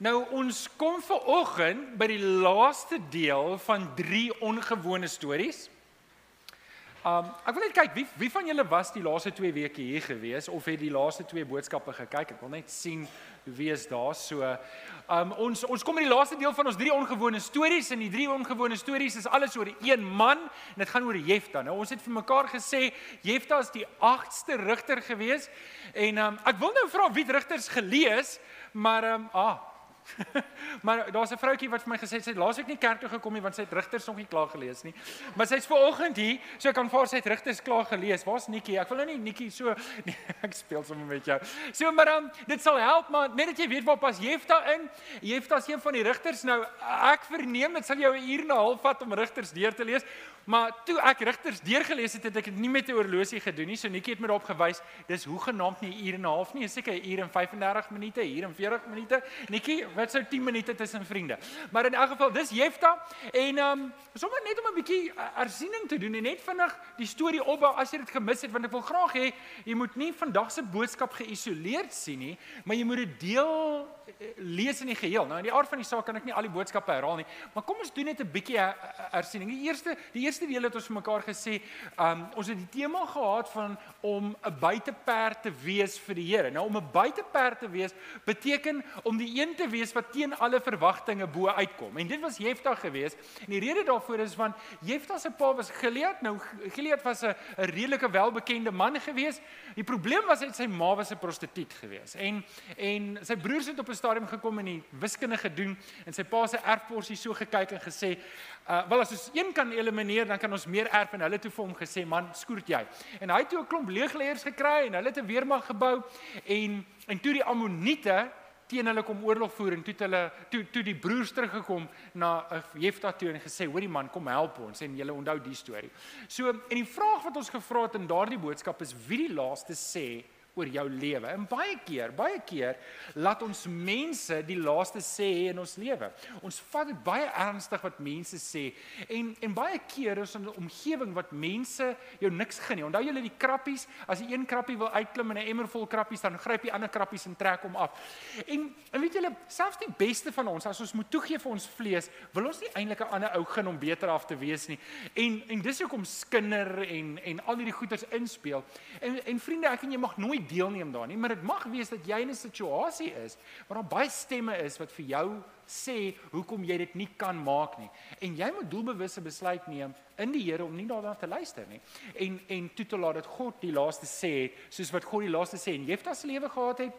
Nou ons kom ver oggend by die laaste deel van drie ongewone stories. Um ek wil net kyk wie wie van julle was die laaste 2 weke hier gewees of het die laaste 2 boodskappe gekyk? Ek wil net sien wie is daar so. Um ons ons kom by die laaste deel van ons drie ongewone stories en die drie ongewone stories is alles oor een man en dit gaan oor Jefta. Nou ons het vir mekaar gesê Jefta is die 8ste rigter gewees en um ek wil nou vra wie het rigters gelees, maar um ah maar daar's 'n vroutjie wat vir my gesê het sy het laasweek nie kerk toe gekom nie want sy het Rigters nog nie klaar gelees nie. Maar sy's ver oggend hier, so ek kan vir haar sê Rigters klaar gelees. Waar's Nikkie? Ek wil nou nie Nikkie so nee, ek speel sommer met jou. So maar dan dit sal help maar net dat jy weet waar pas Jefta in. Jefta is een van die Rigters. Nou ek verneem dit sal jou 'n uur en 'n half vat om Rigters deur te lees. Maar toe ek Rigters deurgelees het, het ek dit nie met 'n oorlosie gedoen nie. So Nikkie het my daarop gewys, dis hoe genaamd nie 'n uur en 'n half nie, seker 'n uur en 35 minute, hier en 40 minute. Nikkie, wat sou 10 minute tussen vriende? Maar in elk geval, dis Jefta en ehm um, sommer net om 'n bietjie ersiening te doen en net vinnig die storie opbou as jy dit gemis het want ek wil graag hê jy moet nie vandag se boodskap geïsoleerd sien nie, maar jy moet dit deel lees in die geheel. Nou in die aard van die saak kan ek nie al die boodskappe herhaal nie, maar kom ons doen net 'n bietjie ersiening. Die eerste die eerste deel het ons vir mekaar gesê, um, ons het die tema gehad van om 'n buiteperd te wees vir die Here. Nou om 'n buiteperd te wees beteken om die een te wees wat teen alle verwagtinge bo uitkom. En dit was Jefta geweest. En die rede daarvoor is want Jefta se pa was Gilead. Nou Gilead was 'n redelike welbekende man geweest. Die probleem was hy sy ma was 'n prostituut geweest. En en sy broers het op 'n stadium gekom en die wiskunde gedoen en sy pa se erfporsie so gekyk en gesê, uh, "Wel as ons een kan elimineer, dan kan ons meer erf." En hulle het toe vir hom gesê, "Man, skoort jy." En hy het toe 'n klomp leegleiers gekry en hulle het 'n weermag gebou en en toe die Ammoniete teen hulle kom oorlog voer en toe hulle toe toe die broers teruggekom na Jefta toe en gesê hoorie man kom help ons en julle onthou die storie. So en die vraag wat ons gevra het in daardie boodskap is wie die laaste sê oor jou lewe. En baie keer, baie keer laat ons mense die laaste sê in ons lewe. Ons vat dit baie ernstig wat mense sê en en baie keer is in 'n omgewing wat mense jou niks gun nie. Onthou julle die krappies, as jy een krappie wil uitklim in 'n emmer vol krappies, dan gryp jy ander krappies en trek hom af. En en weet julle, selfs die beste van ons, as ons moet toegee vir ons vlees, wil ons nie eintlik 'n ander ou gun om beter af te wees nie. En en dis hoekom skinder en en al hierdie goeters inspel. En en vriende, ek en jy mag nooit deelneem daarin nie, maar dit mag wees dat jy in 'n situasie is waar daar baie stemme is wat vir jou sê hoekom jy dit nie kan maak nie. En jy moet doelbewuste besluit neem in die Here om nie daarna te luister nie. En en toe te laat dat God die laaste sê, soos wat God die laaste sê en Jefta se lewe gehad het,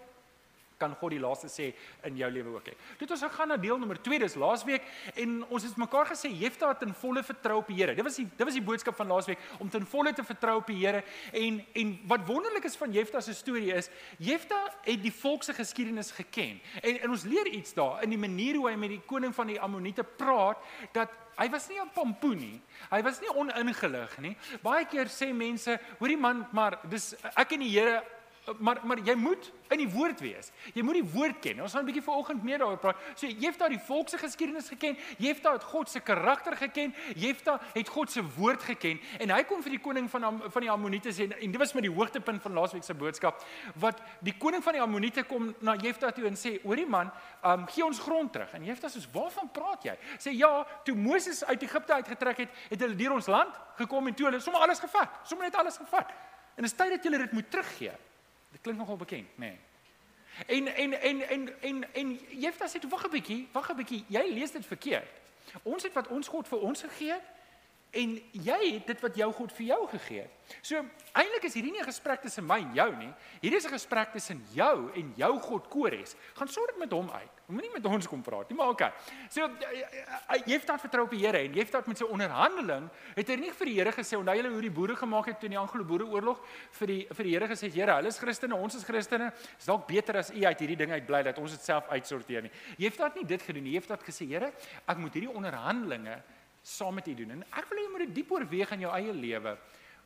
kan God die laaste sê in jou lewe ook hê. Dit ons gaan na deel nommer 2, dis laasweek en ons het mekaar gesê Jefta het in volle vertrou op die Here. Dit was die dit was die boodskap van laasweek om ten volle te vertrou op die Here en en wat wonderlik is van Jefta se storie is Jefta het die volk se geskiedenis geken. En en ons leer iets daar in die manier hoe hy met die koning van die Ammoniete praat dat Hy was nie 'n pompoen nie. Hy was nie oningelig nie. Baie keer sê mense, hoorie man, maar dis ek en die Here maar maar jy moet in die woord wees. Jy moet die woord ken. Ons gaan 'n bietjie vanoggend meer daaroor praat. So Jefta het die volk se geskiedenis geken. Jefta het God se karakter geken. Jefta het God se woord geken en hy kom vir die koning van van die Ammoniete sê en dit was met die hoogtepunt van laasweek se boodskap wat die koning van die Ammoniete kom na Jefta toe en sê: "Hoorie man, um, gee ons grond terug." En Jefta sê: "Waarvan praat jy?" Sê: "Ja, toe Moses uit Egipte uitgetrek het, het hulle deur ons land gekom en toe hulle sommer alles gevat. Sommer net alles gevat. En dit is tyd dat julle dit moet teruggee." Dit klink nogal bekend, nê. Nee. En en en en en en Jefta sê, "Wag 'n bietjie, wag 'n bietjie. Jy lees dit verkeerd. Ons het wat ons God vir ons gegee en jy het dit wat jou God vir jou gegee het. So eintlik is hierdie nie 'n gesprek tussen my en jou nie. Hierdie is 'n gesprek tussen jou en jou God Kores. Gaan sorg met hom uit. Moenie met ons kom praat nie, maar okay. So jy het dat vertrou op die Here en jy het dat met sy onderhandeling het hy nie vir die Here gesê onthou julle hoe die boere gemaak het toe in die Anglo-Boereoorlog vir die vir die Here gesê Here, hulle is Christene, ons is Christene. Is dalk beter as u uit hierdie ding uit bly dat ons dit self uitsorteer nie. Jy het dat nie dit gedoen nie. Jy het dat gesê Here, ek moet hierdie onderhandelinge saam met u doen. En ek wil hê jy moet dit diep oorweeg in jou eie lewe.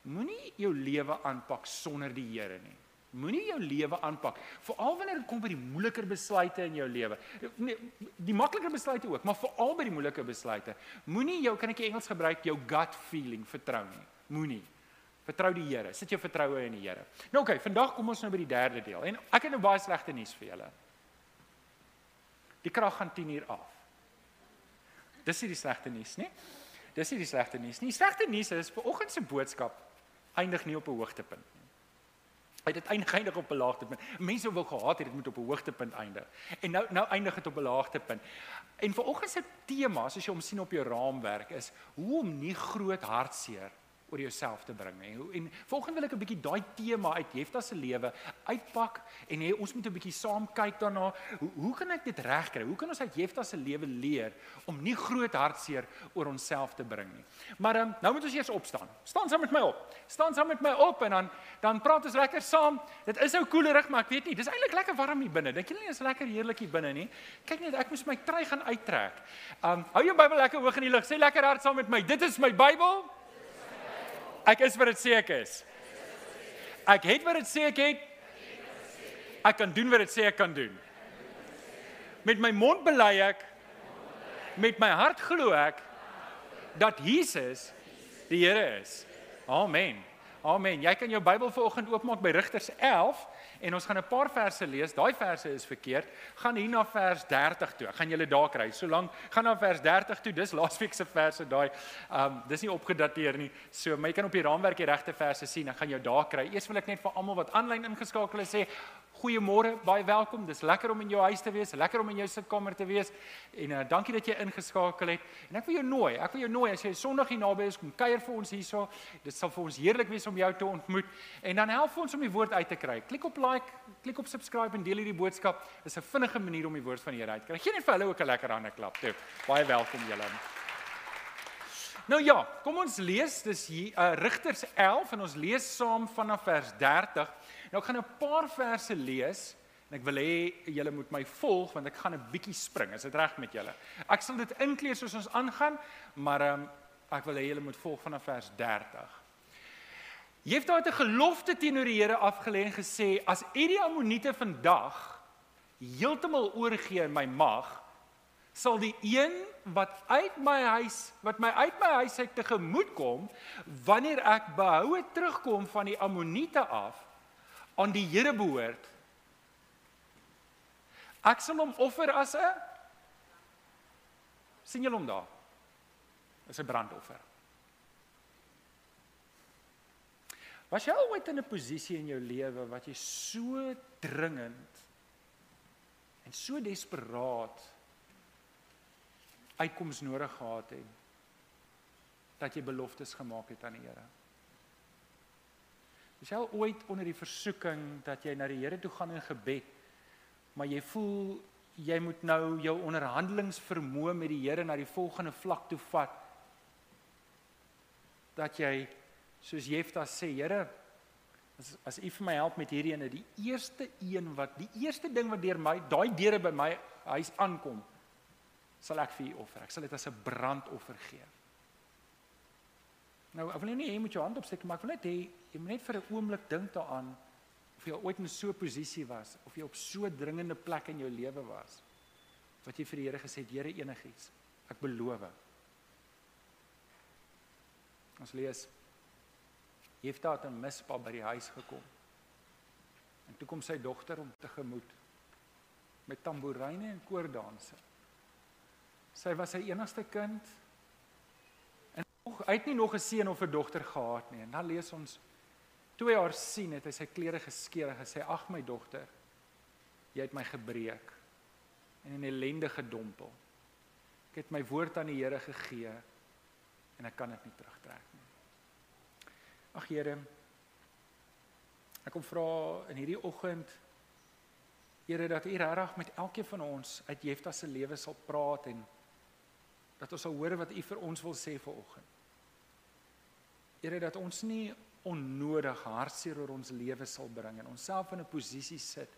Moenie jou lewe aanpak sonder die Here nie. Moenie jou lewe aanpak veral wanneer dit kom by die moeiliker besluite in jou lewe. Nee, die makliker besluite ook, maar veral by die moeilike besluite. Moenie jou kan ek Engels gebruik jou gut feeling vertrou nie. Moenie. Vertrou die Here. Sit jou vertroue in die Here. Nou oké, okay, vandag kom ons nou by die derde deel. En ek het nou baie slegte nuus vir julle. Die krag gaan 10 uur af. Dis nie die slegte nuus nie. Dis nie die slegte nuus nie. Die slegte nuus is vir oggend se boodskap eindig nie op 'n hoogtepunt nie. Hy het dit eindig op 'n laagtepunt. Mense wou gehad het dit moet op 'n hoogtepunt eindig. En nou nou eindig dit op 'n laagtepunt. En vir oggend se tema, soos jy hom sien op jou raamwerk, is hoe om nie groot hartseer oor jouself te bring nie. En volgende wil ek 'n bietjie daai tema uit Jefta se lewe uitpak en hê ons moet 'n bietjie saam kyk daarna. Hoe hoe kan ek dit regkry? Hoe kan ons uit Jefta se lewe leer om nie groot hartseer oor onsself te bring nie? Maar um, nou moet ons eers opstaan. Staan saam met my op. Staan saam met my op en dan dan praat ons lekker saam. Dit is ou koelerig, maar ek weet nie, dis eintlik lekker warm hier binne. Dink jy nie is lekker heerlik hier binne nie? Kyk net, ek moet my trui gaan uittrek. Um hou jou Bybel lekker hoog in die lug. Sê lekker hard saam met my. Dit is my Bybel. Ek is wat dit sê ek is. Ek het wat dit sê ek het. Ek kan doen wat dit sê ek kan doen. Met my mond bely ek met my hart glo ek dat Jesus die Here is. Amen. Amen. Jy kan jou Bybel vanoggend oopmaak by Rigters 11 en ons gaan 'n paar verse lees. Daai verse is verkeerd. Gaan hier na vers 30 toe. Ek gaan julle daar kry. Solank gaan na vers 30 toe. Dis laasweek se verse daai. Um dis nie opgedateer nie. So, maar jy kan op die raamwerk die regte verse sien. Ek gaan jou daar kry. Eers wil ek net vir almal wat aanlyn ingeskakel is sê, goeiemôre, baie welkom. Dis lekker om in jou huis te wees, lekker om in jou sitkamer te wees. En uh, dankie dat jy ingeskakel het. En ek wil jou nooi, ek wil jou nooi as jy Sondag hier naby is, kom kuier vir ons hierso. Dit sal vir ons heerlik wees om jou te ontmoet. En dan help ons om die woord uit te kry. Klik op like, klik op subscribe en deel hierdie boodskap. Dis 'n vinnige manier om die woord van die Here uit te kry. Geen net vir hulle ook 'n lekker hande klap toe. Baie welkom julle. Nou ja, kom ons lees dis hier uh, Rigters 11 en ons lees saam vanaf vers 30. Nou ek gaan 'n paar verse lees en ek wil hê julle moet my volg want ek gaan 'n bietjie spring. Is dit reg met julle? Ek sal dit inkleer soos ons aangaan, maar um, ek wil hê julle moet volg vanaf vers 30. Jefta het 'n gelofte teenoor die Here afgelê en gesê: "As U die Ammoniete vandag heeltemal oorgee in my mag, sal die een wat uit my huis, wat my uit my huis uit tegemoet kom, wanneer ek behoue terugkom van die Ammoniete af, aan die Here behoort. Ek sal hom offer as 'n sien julle hom daar? As 'n brandoffer. Was jy ooit in 'n posisie in jou lewe wat jy so dringend en so desperaat uitkoms nodig gehad het dat jy beloftes gemaak het aan die Here? Is jy ooit onder die versoeking dat jy na die Here toe gaan in gebed, maar jy voel jy moet nou jou onderhandelingsvermoë met die Here na die volgende vlak toe vat? Dat jy soos Jefta sê, Here, as as U vir my help met hierdie ene, die eerste een wat die eerste ding wat deur my daai deure by my huis aankom, sal ek vir U offer. Ek sal dit as 'n brandoffer gee. Nou, ek wil nie hê jy moet jou hand opsteek, maar ek wil net hê jy moet net vir 'n oomblik dink daaraan of jy ooit in so 'n posisie was of jy op so 'n dringende plek in jou lewe was wat jy vir die Here gesê het, Here enigiets, ek beloof. Ons lees Jefta het 'n mispa by die huis gekom. En toe kom sy dogter om te gemoed met tamboeryne en koordanse. Sy was sy enigste kind hy het nie nog 'n seun of 'n dogter gehad nie. En dan lees ons toe hy haar sien, het hy sy klere geskeur en gesê: "Ag my dogter, jy het my gebreek en in ellende gedompel. Ek het my woord aan die Here gegee en ek kan dit nie terugtrek nie." Ag Here, ek kom vra in hierdie oggend Here dat U regtig met elkeen van ons uit Jefta se lewe sal praat en dat ons sal hoor wat U vir ons wil sê vanoggend. Here dat ons nie onnodig hartseer oor ons lewe sal bring en onsself in 'n posisie sit.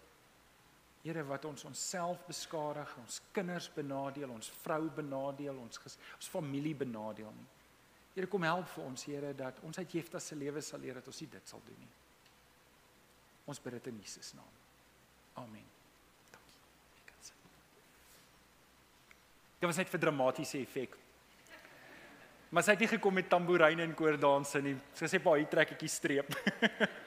Here wat ons onsself beskadig, ons kinders benadeel, ons vrou benadeel, ons ons familie benadeel nie. Here kom help vir ons Here dat ons uit Jefta se lewe sal leer dat ons nie dit sal doen nie. Ons bid dit in Jesus naam. Amen. Dankie. Ek kan sê. Dit was net vir dramatiese effek. Maar sy het nie gekom met tamboeryne en koordanse nie. Sy sê pa, hier trek ek die streep.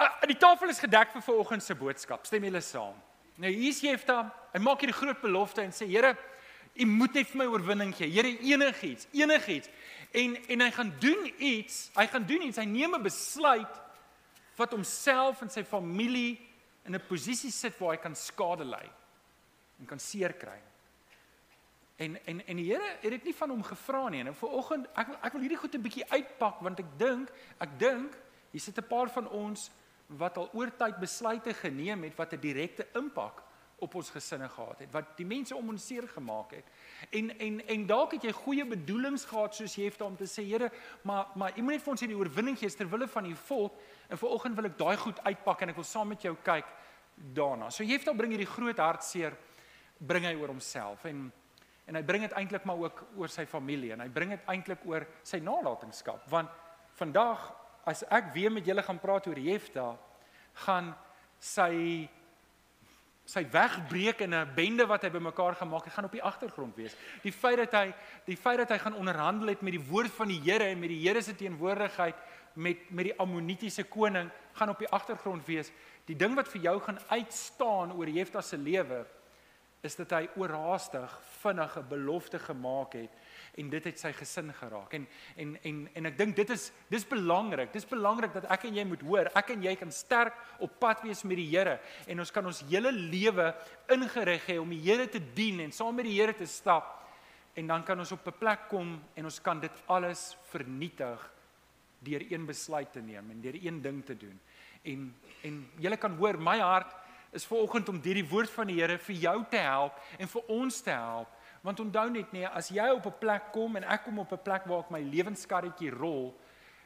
Ah, die tafel is gedek vir vanoggend se boodskap. Stem julle saam? Nou hier's Jefta, hy maak hierdie groot belofte en sê Here, U moet net vir my oorwinning gee. Here, enigiets, enigiets. En en hy gaan doen iets, hy gaan doen iets. Hy neem 'n besluit wat homself en sy familie in 'n posisie sit waar hy kan skade ly en kan seer kry. En en en die Here het dit nie van hom gevra nie. En vanoggend ek ek wil hierdie goed 'n bietjie uitpak want ek dink, ek dink hier sit 'n paar van ons wat al oor tyd besluite geneem het wat 'n direkte impak op ons gesinne gehad het, wat die mense om ons seer gemaak het. En en en dalk het jy goeie bedoelings gehad soos jy het om te sê, Here, maar maar U moet net vir ons hierdie oorwinning gee ter wille van U volk. En vanoggend wil ek daai goed uitpak en ek wil saam met jou kyk daarna. So jy het al bring hierdie groot hartseer bring hy oor homself en en hy bring dit eintlik maar ook oor sy familie en hy bring dit eintlik oor sy nalatenskap want vandag as ek weer met julle gaan praat oor Jefta gaan sy sy wegbreek in 'n bende wat hy bymekaar gemaak het, gaan op die agtergrond wees. Die feit dat hy die feit dat hy gaan onderhandel het met die woord van die Here en met die Here se teenwoordigheid met met die Ammonitiese koning gaan op die agtergrond wees. Die ding wat vir jou gaan uitstaan oor Jefta se lewe is dat hy oorhaastig vinnige belofte gemaak het en dit het sy gesin geraak. En en en en ek dink dit is dis belangrik. Dis belangrik dat ek en jy moet hoor, ek en jy kan sterk op pad wees met die Here en ons kan ons hele lewe ingerig hê om die Here te dien en saam met die Here te stap. En dan kan ons op 'n plek kom en ons kan dit alles vernietig deur een besluit te neem en deur een ding te doen. En en jy kan hoor my hart is vanoggend om hierdie woord van die Here vir jou te help en vir ons te help Want onthou net nee, as jy op 'n plek kom en ek kom op 'n plek waar ek my lewenskarretjie rol,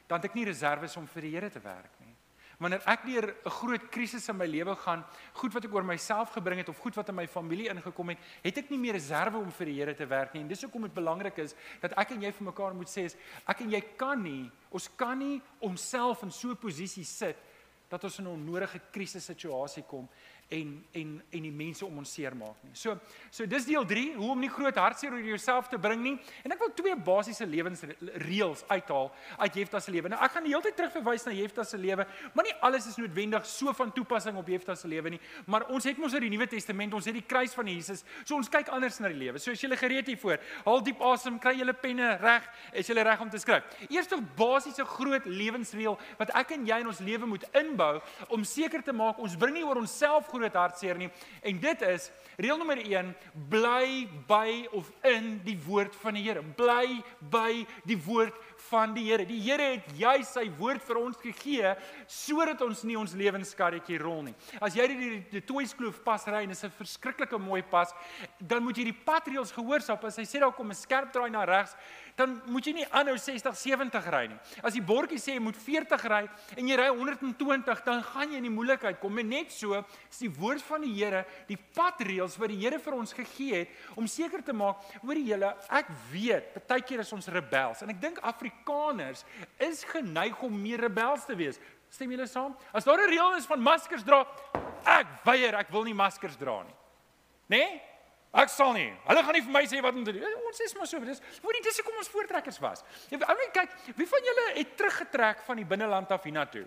dan het ek nie reserves om vir die Here te werk nie. Wanneer ek deur 'n groot krisis in my lewe gaan, goed wat ek oor myself gebring het of goed wat in my familie ingekom het, het ek nie meer reserve om vir die Here te werk nie. En dis hoekom dit belangrik is dat ek en jy vir mekaar moet sê ek en jy kan nie, ons kan nie onsself in so 'n posisie sit dat ons in 'n onnodige krisissituasie kom en en en die mense om ons seermaak nie. So so dis deel 3, hoe om nie groot hartseer oor jouself te bring nie. En ek wil twee basiese lewensreëls uithaal uit Jefta se lewe. Nou ek gaan die hele tyd terugverwys na Jefta se lewe, maar nie alles is noodwendig so van toepassing op Jefta se lewe nie, maar ons het mos uit die Nuwe Testament, ons het die kruis van Jesus. So ons kyk anders na die lewe. So as jy gereed hiervoor, haal diep asem, kry julle penne reg, is jy reg om te skryf. Eerste basiese groot lewensreël wat ek en jy in ons lewe moet inbou om seker te maak ons bring nie oor onsself groot hartseer nie. En dit is reël nommer 1, bly by of in die woord van die Here. Bly by die woord van die Here. Die Here het jy sy woord vir ons gegee sodat ons nie ons lewenskarretjie rol nie. As jy die, die, die Toyskloof pas ry en dit is 'n verskriklike mooi pas, dan moet jy die padreëls gehoorsaam. As hy sê daar kom 'n skerp draai na regs, dan moet jy nie aanhou 60 70 ry nie. As die bordjie sê jy moet 40 ry en jy ry 120, dan gaan jy in die moeilikheid kom. En net so is die woord van die Here, die padreëls wat die Here vir ons gegee het om seker te maak oor die hele ek weet, baie keer is ons rebels en ek dink Afrikaners is geneig om meer rebels te wees. Stem julle saam? As daar 'n reël is van maskers dra, ek weier, ek wil nie maskers dra nie. Né? Nee? Ek sal nie. Hulle gaan nie vir my sê wat om te doen. Ons is maar so, dis hoe die dis hoekom ons voortrekkers was. Jy ou net kyk, wie van julle het teruggetrek van die binneland af hiernatoe?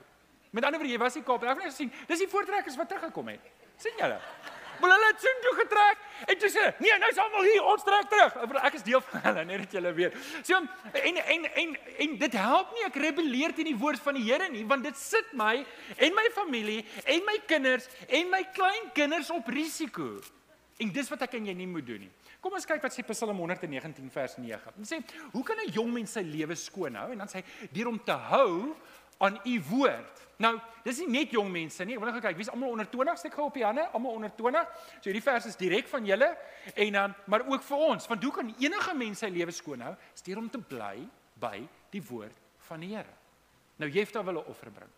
Met ander woorde, jy was nie Kaap. Ek het gesien, dis die voortrekkers wat teruggekom het. sien julle? Maar hulle het sin toe getrek en sê, "Nee, nou is almal hier, ons trek terug." Ek is deel van hulle, net dat julle weet. So en en en en dit help nie ek rebelleer teen die woord van die Here nie, want dit sit my en my familie en my kinders en my kleinkinders op risiko. En dis wat ek en jy nie moet doen nie. Kom ons kyk wat sê Psalm 119 vers 9. Dit sê, "Hoe kan 'n jong mens sy lewe skoon hou?" En dan sê hy, "Deur om te hou aan u woord." Nou, dis nie net jong mense nie. Ek wil net kyk, wie's almal onder 20? Steek gou op die hande, almal onder 20. So hierdie vers is direk van julle en dan maar ook vir ons. Want hoe kan enige mens sy lewe skoon hou? Deur om te bly by die woord van die Here. Nou Jefta wil 'n offer bring.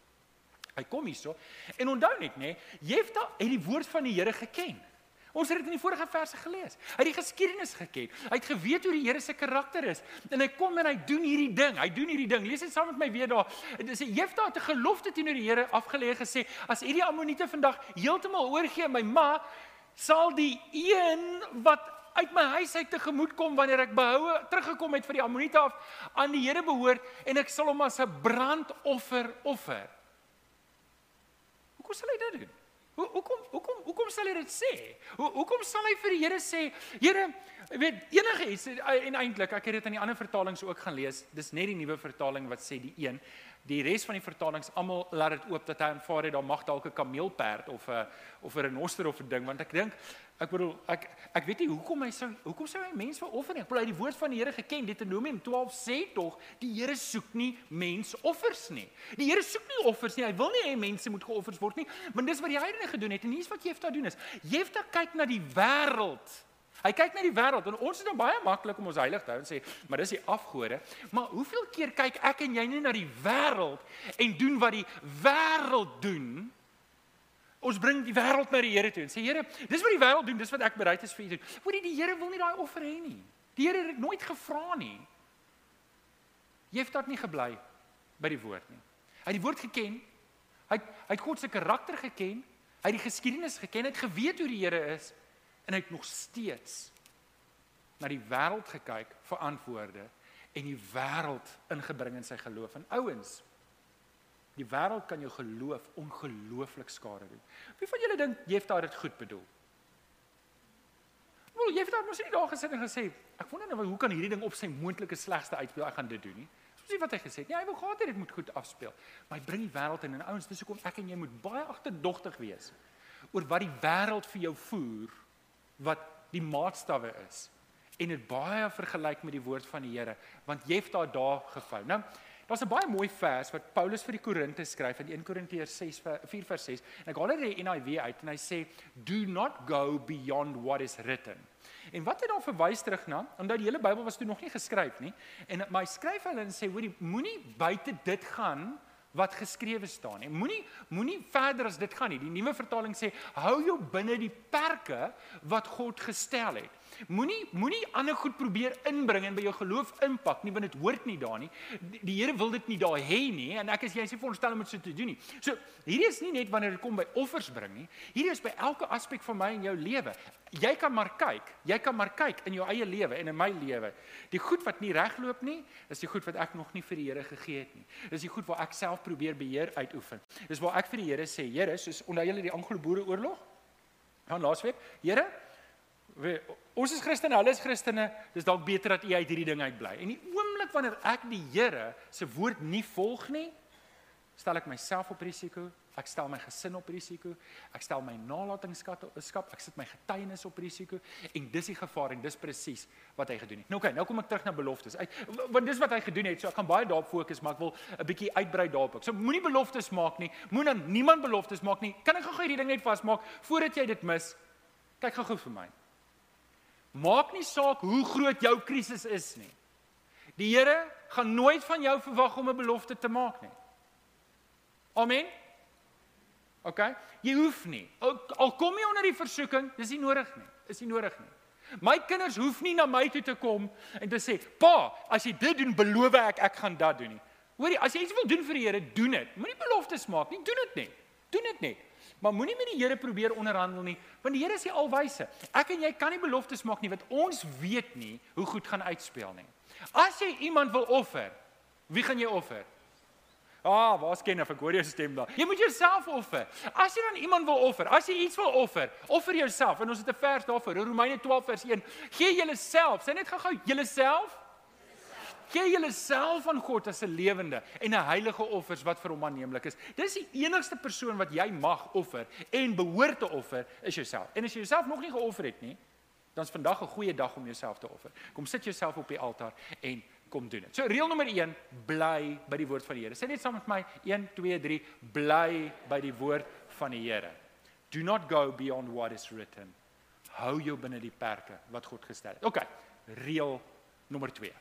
Hy kom hierso en onthou net nê, Jefta het die woord van die Here geken. Ons het dit in die vorige verse gelees. Hy het die geskiedenis geken. Hy het geweet hoe die Here se karakter is. En hy kom en hy doen hierdie ding. Hy doen hierdie ding. Lees dit saam met my weer daar. Dit sê Jefta het 'n gelofte teenoor die Here afgelê gesê, as hierdie Ammoniete vandag heeltemal oorgee my ma, sal die een wat uit my huis uit tegemoet kom wanneer ek behoue teruggekom het vir die Ammoniete af aan die Here behoort en ek sal hom as 'n brandoffer offer. Hoe kon hy dit doen? Hoe hoekom sal hy dit sê? Hoe hoekom sal hy vir die Here sê, Here, weet enige iets en eintlik ek het dit in die ander vertalings ook gaan lees. Dis net die nuwe vertaling wat sê die een die res van die vertalings almal laat dit oop dat hy aanvaar het daar mag dalk 'n kameelperd of 'n of 'n renoster of 'n ding want ek dink ek bedoel ek ek weet nie hoekom hy sou hoekom sou hy mens veroffer nie. Ek bedoel hy die woord van die Here geken Deuteronomium 12 sê tog die Here soek nie mensoffers nie. Die Here soek nie offers nie. Hy wil nie hê mense moet geoffers word nie. Maar dis wat die heidene gedoen het en hier's wat Jefta doen is. Jefta kyk na die wêreld Hy kyk na die wêreld en ons is dan baie maklik om ons heilig te hou en sê, maar dis die afgode. Maar hoeveel keer kyk ek en jy nie na die wêreld en doen wat die wêreld doen? Ons bring die wêreld na die Here toe en sê Here, dis wat die wêreld doen, dis wat ek bereid is vir u doen. Hoorie, die Here wil nie daai offer hê nie. Die Here het dit nooit gevra nie. Jy dit nie gebly by die woord nie. Hy het die woord geken. Hy het, hy het God se karakter geken. Hy het die geskiedenis geken. Hy het geweet hoe die Here is en hy het nog steeds na die wêreld gekyk vir antwoorde en die wêreld ingebring in sy geloof en ouens die wêreld kan jou geloof ongelooflik skade doen. Wie van julle dink Jefta het dit goed bedoel? Wel, Jefta het mos nie daar gesit en gesê ek wonder nou hoe kan hierdie ding op sy moontlike slegste uitspeel? Ek gaan dit doen nie. Nie wat hy gesê het nie. Hy wou gehad het dit moet goed afspeel. Maar hy bring die wêreld in en ouens, dis hoekom ek en jy moet baie agterdogtig wees oor wat die wêreld vir jou voer wat die maatstawwe is en dit baie vergelyk met die woord van die Here want Jefta daar gevou. Nou daar's 'n baie mooi vers wat Paulus vir die Korinte skryf in 1 Korintiërs 6 4 vers 6 en ek haal dit in die NIV uit en hy sê do not go beyond what is written. En wat het dan verwys terug na? Omdat die hele Bybel was toe nog nie geskryf nie en my skryf hulle en sê hoorie moenie buite dit gaan wat geskrewe staan nie. Moenie moenie verder as dit gaan nie. Die nuwe vertaling sê hou jou binne die perke wat God gestel het. Moenie moenie ander goed probeer inbring en by jou geloof impak nie want dit hoort nie daar nie. Die, die Here wil dit nie daar hê nie en ek is jy sê veronderstel om dit so te doen nie. So hierdie is nie net wanneer dit kom by offers bring nie. Hierdie is by elke aspek van my en jou lewe. Jy kan maar kyk. Jy kan maar kyk in jou eie lewe en in my lewe. Die goed wat nie regloop nie, is die goed wat ek nog nie vir die Here gegee het nie. Dis die goed waar ek self probeer beheer uitoefen. Dis waar ek vir die Here sê, Here, soos onder julle die Anglo-Boereoorlog. Dan laasweek, Here, ons is Christene, hulle is Christene, dis dalk beter dat u uit hierdie ding uitbly. En die oomblik wanneer ek die Here se woord nie volg nie, stel ek myself op risiko, ek stel my gesin op risiko, ek stel my nalatenskap skap, ek sit my getuienis op risiko en dis die gevaar en dis presies wat hy gedoen het. Nou okay, nou kom ek terug na beloftes. Uit want dis wat hy gedoen het. So ek gaan baie daarop fokus, maar ek wil 'n bietjie uitbrei daarop. So moenie beloftes maak nie. Moenie niemand beloftes maak nie. Kan ek gou hierdie ding net vasmaak voordat jy dit mis? Kyk gou-gou vir my. Maak nie saak hoe groot jou krisis is nie. Die Here gaan nooit van jou verwag om 'n belofte te maak nie. Amen. OK? Jy hoef nie. Al, al kom jy onder die versoeking, dis nie nodig nie. Is nie nodig nie. My kinders hoef nie na my toe te kom en te sê, "Pa, as jy dit doen, beloof ek ek gaan dat doen nie." Hoorie, as jy iets wil doen vir die Here, doen dit. Moenie beloftes maak nie, doen dit net. Doen dit net. Maar moenie met die Here probeer onderhandel nie, want die Here is die alwyse. Ek en jy kan nie beloftes maak nie want ons weet nie hoe goed gaan uitspeel nie. As jy iemand wil offer, wie gaan jy offer? Ah, waar's ken of ek hoor jou stem daar. Jy moet jouself offer. As jy dan iemand wil offer, as jy iets wil offer, offer jouself. En ons het 'n vers daarvoor, Romeine 12 vers 1. Gee jouself, sê net gou-gou jouself gee julleself aan God as 'n lewende en 'n heilige offers wat vir hom aanneemlik is. Dis die enigste persoon wat jy mag offer en behoort te offer is jouself. En as jy jouself nog nie geoffer het nie, dan is vandag 'n goeie dag om jouself te offer. Kom sit jouself op die altaar en kom doen dit. So reël nommer 1, bly by die woord van die Here. Sê net saam met my 1 2 3, bly by die woord van die Here. Do not go beyond what is written. Hou jou binne die perke wat God gestel het. OK. Reël nommer 2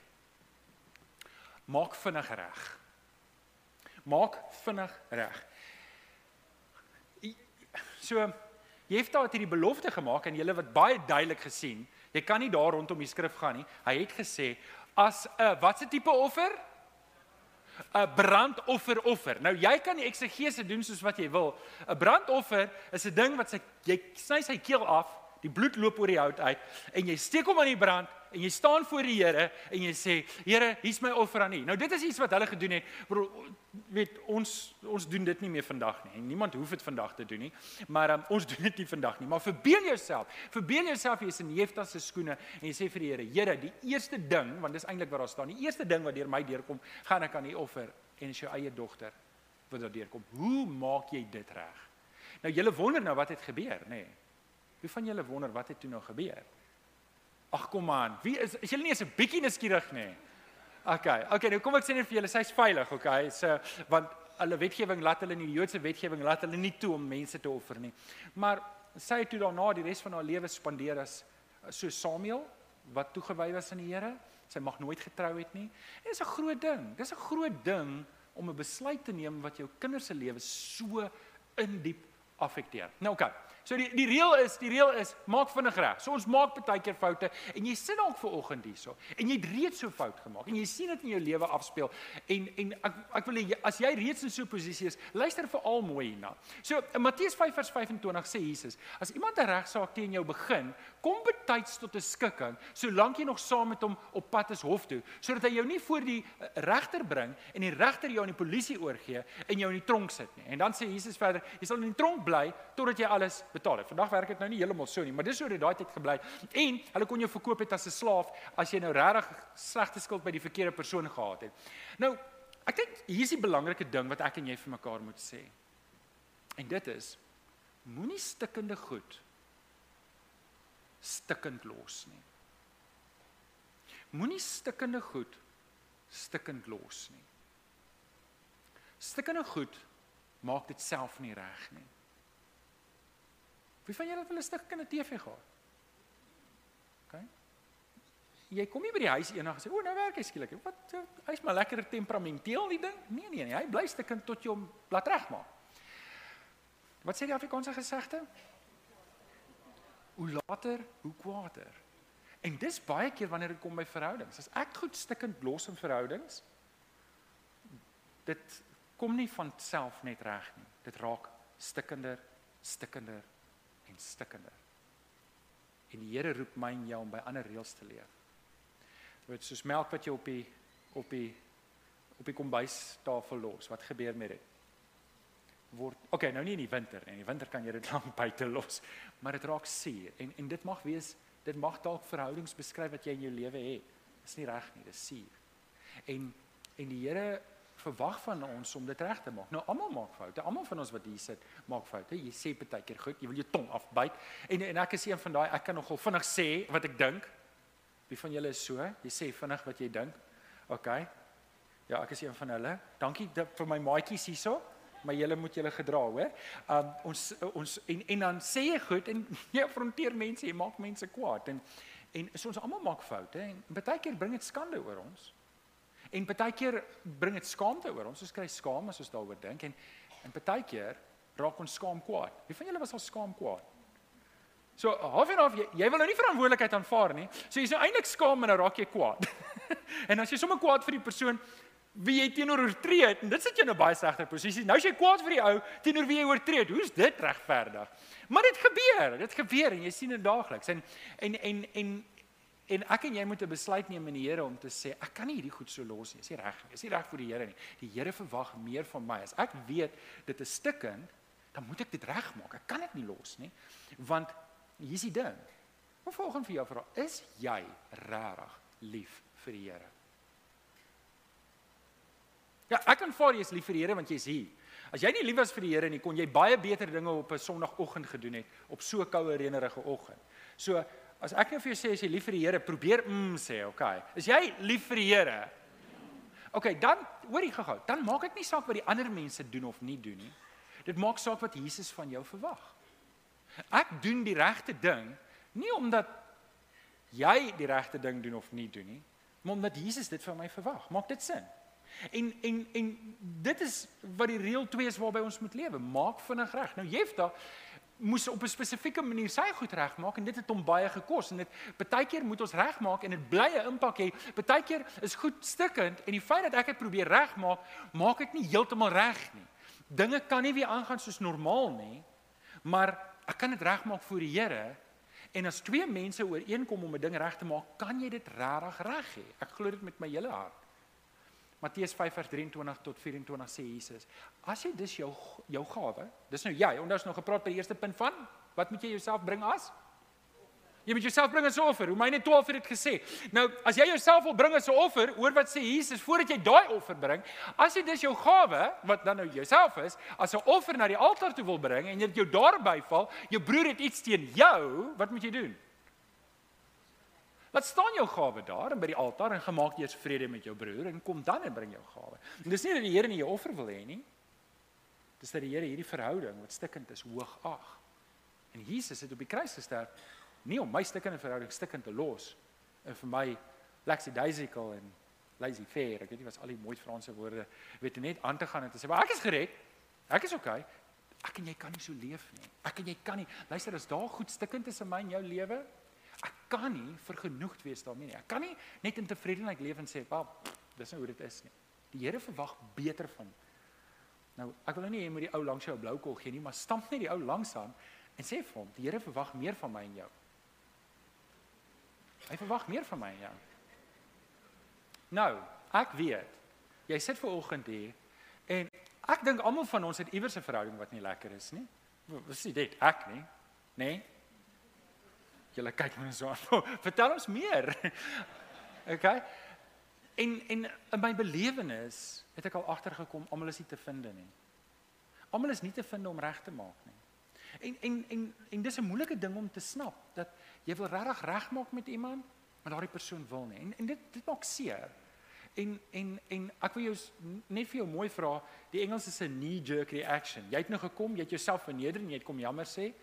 maak vinnig reg. Maak vinnig reg. So Jefta het hierdie belofte gemaak en julle wat baie duidelik gesien, jy kan nie daar rondom die skrif gaan nie. Hy het gesê as 'n watse tipe offer? 'n brandoffer offer. Nou jy kan die eksegese doen soos wat jy wil. 'n Brandoffer is 'n ding wat sy jy sny sy keel af die bloed loop oor die hout uit en jy steek hom aan die brand en jy staan voor die Here en jy sê Here, hier's my offer aan U. Nou dit is iets wat hulle gedoen het. Bro, weet ons ons doen dit nie meer vandag nie. Niemand hoef dit vandag te doen nie. Maar um, ons doen dit nie vandag nie. Maar verbeel jouself, verbeel jouself jy is in Jefta se skoene en jy sê vir die Here, Here, die eerste ding, want dis eintlik wat daar staan, die eerste ding wat deur my deurkom, gaan ek aan U offer en is jou eie dogter wat daar deurkom. Hoe maak jy dit reg? Nou julle wonder nou wat het gebeur, nê? Nee. Wie van julle wonder wat het toe nou gebeur? Ag kom aan. Wie is is julle nie eens 'n bietjie nuuskierig nie? OK. OK, nou kom ek sê net vir julle, sy's veilig, OK? So want hulle wetgewing laat hulle nie die Joodse wetgewing laat hulle nie toe om mense te offer nie. Maar sy het toe daarna die res van haar lewe spandeer as so Samuel wat toegewy was aan die Here. Sy mag nooit getrou het nie. Dit is 'n groot ding. Dis 'n groot ding om 'n besluit te neem wat jou kinders se lewe so in diep affekteer. Nou. Okay. So die die reël is, die reël is, maak vinnig reg. So ons maak baie keer foute en jy sit dalk ver oggend hierso en jy het reeds so fout gemaak en jy sien dit in jou lewe afspeel en en ek ek wil hê as jy reeds in so 'n posisie is, luister veral mooi hierna. So in Matteus 5:25 sê Jesus, as iemand 'n regsaak teen jou begin, kom betyds tot 'n skikking solank jy nog saam met hom op pad is hof toe, sodat hy jou nie voor die eh, regter bring en die regter jou aan die polisie oorgee en jou in die tronk sit nie. En dan sê Jesus verder, jy sal in die tronk bly totdat jy alles betaal het. Vandag werk dit nou nie heeltemal so nie, maar dis hoe dit daai tyd gebly. En hulle kon jou verkoop het as 'n slaaf as jy nou regtig slegte skuld by die verkeerde persoon gehad het. Nou, ek dink hier is die belangrike ding wat ek en jy vir mekaar moet sê. En dit is moenie stikkende goed stikkend los nie. Moenie stikkende goed stikkend los nie. Stikkende goed maak dit self nie reg nie. Wie van julle het wel 'n 'n TV gehad? OK. Jy kom nie by die huis eendag en sê, "O, nou werk hy skielik." Wat hy's maar lekker temperamenteel die ding? Nee, nee, nee, hy bly stukkend tot jy hom laat regmaak. Wat sê die Afrikaanse gesegde? Hoe later, hoe kwaader. En dis baie keer wanneer dit kom by verhoudings. As ek goed stikkend los in verhoudings, dit kom nie van self net reg nie. Dit raak stikkender, stikkender en stikkender. En die Here roep my en jou om by ander reëls te leef. Dit soos melk wat jy op die op die op die kombuistafel los. Wat gebeur met dit? Word Okay, nou nie in die winter nie. In die winter kan jy dit lank buite los, maar dit raak suur en en dit mag wees dit mag dalk verhoudings beskryf wat jy in jou lewe het. Dis nie reg nie, dis suur. En en die Here verwag van ons om dit reg te maak. Nou almal maak foute. Almal van ons wat hier sit, maak foute. Jy sê baie keer goed, jy wil jou tong afbyt. En en ek is een van daai ek kan nogal vinnig sê wat ek dink. Wie van julle is so? Jy sê vinnig wat jy dink. OK. Ja, ek is een van hulle. Dankie vir my maatjies hierso. Maar julle moet julle gedra, hoor. Um ons ons en en dan sê jy goed en jy afronteer mense, jy maak mense kwaad en en so ons almal maak foute en baie keer bring dit skande oor ons. En baie keer bring dit skaamte oor ons. Ons kry skaam as ons daaroor dink en en baie keer raak ons skaam kwaad. Wie van julle was al skaam kwaad? So half en half jy, jy wil nou nie verantwoordelikheid aanvaar nie. So jy's nou eintlik skaam en nou raak jy kwaad. en as jy sommer kwaad vir die persoon wie jy teenoor oortree het en dit sit jou in 'n baie slegter posisie. Nou as jy kwaad vir die ou teenoor wie jy oortree het, hoe's dit regverdig? Maar dit gebeur, dit gebeur en jy sien dit daagliks. En en en en En ek en jy moet 'n besluit neem in die Here om te sê ek kan nie hierdie goed so los nie. Dis nie reg nie. Dis nie reg vir die Here nie. Die Here verwag meer van my. As ek weet dit is stikkend, dan moet ek dit regmaak. Ek kan dit nie los nie. Want hier's die ding. Wat volgens vir jou vra, is jy regtig lief vir die Here? Ja, ek kan vir jou is lief vir die Here want jy's hier. As jy nie lief was vir die Here nie, kon jy baie beter dinge op 'n Sondagoggend gedoen het op so 'n koue reënerige oggend. So As ek nou vir jou sê as jy lief vir die Here, probeer mm sê, okay. Is jy lief vir die Here? Okay, dan hoorie gou-gou. Dan maak dit nie saak wat die ander mense doen of nie doen nie. Dit maak saak wat Jesus van jou verwag. Ek doen die regte ding nie omdat jy die regte ding doen of nie doen nie, maar omdat Jesus dit van my verwag. Maak dit sin? En en en dit is wat die reël 2 is waarby ons moet lewe. Maak vinnig reg. Nou Jefta moes op 'n spesifieke manier sy goed regmaak en dit het hom baie gekos en dit baie keer moet ons regmaak en dit bly 'n impak hê. Baie keer is goed stikkend en die feit dat ek dit probeer regmaak, maak dit nie heeltemal reg nie. Dinge kan nie weer aangaan soos normaal nie, maar ek kan dit regmaak voor die Here En as twee mense ooreenkom om 'n ding reg te maak, kan jy dit regtig reg hê. Ek glo dit met my hele hart. Matteus 5:23 tot 24 sê Jesus: As jy dis jou jou gawe, dis nou jy, ons nog gepraat by die eerste punt van wat moet jy jouself bring as? Jy moet jouself bring as 'n offer. Romeine 12 het dit gesê. Nou, as jy jouself wil bring as 'n offer, hoor wat sê Jesus voordat jy daai offer bring, as jy dis jou gawe wat dan nou jouself is, as 'n offer na die altaar toe wil bring en jy dit jou daarby val, jou broer het iets teen jou, wat moet jy doen? Laat staan jou gawe daar by die altaar en gemaak eers vrede met jou broer en kom dan en bring jou gawe. En dis nie dat die Here nie jou offer wil hê nie. Dis dat die Here hierdie verhouding wat stikkend is hoog ag. En Jesus het op die kruis gesterf nie om my stukkende verhouding stukkend te los en vir my Lexi Daisical en lazy fair, ek weet nie wat al die mooi Franse woorde, weet net aan te gaan en te sê, "Maar ek is gered. Ek is okay. Ek en jy kan nie so leef nie. Ek en jy kan nie. Luister, as daar goed stukkend is in my en jou lewe, kan nie vergenoegd wees daarmee nie. Ek kan nie net in tevredenheid leef en sê, "Wel, dis nou hoe dit is nie." Die Here verwag beter van. Nou, ek wil nou nie hê jy moet die ou langs jou blou kol gee nie, maar stamp net die ou langs aan en sê vir hom, "Die Here verwag meer van my en jou." Hy verwag meer van my en jou. Nou, ek weet. Jy sit ver oggend hier en ek dink almal van ons het iewers 'n verhouding wat nie lekker is nie. Wat sê dit? Ek nie. Nê? Nee? Julle kyk my so aan. Vertel ons meer. Okay? En en in my belewenis het ek al agtergekom almal is nie te vind nie. Almal is nie te vind om reg te maak nie. En en en en dis 'n moeilike ding om te snap dat jy wil regtig regmaak met iemand, maar daardie persoon wil nie. En en dit dit maak seer. En en en ek wil jou net vir jou mooi vra, die Engels is 'n knee jerk reaction. Jy het nou gekom, jy het jouself verneder en jy het kom jammer sê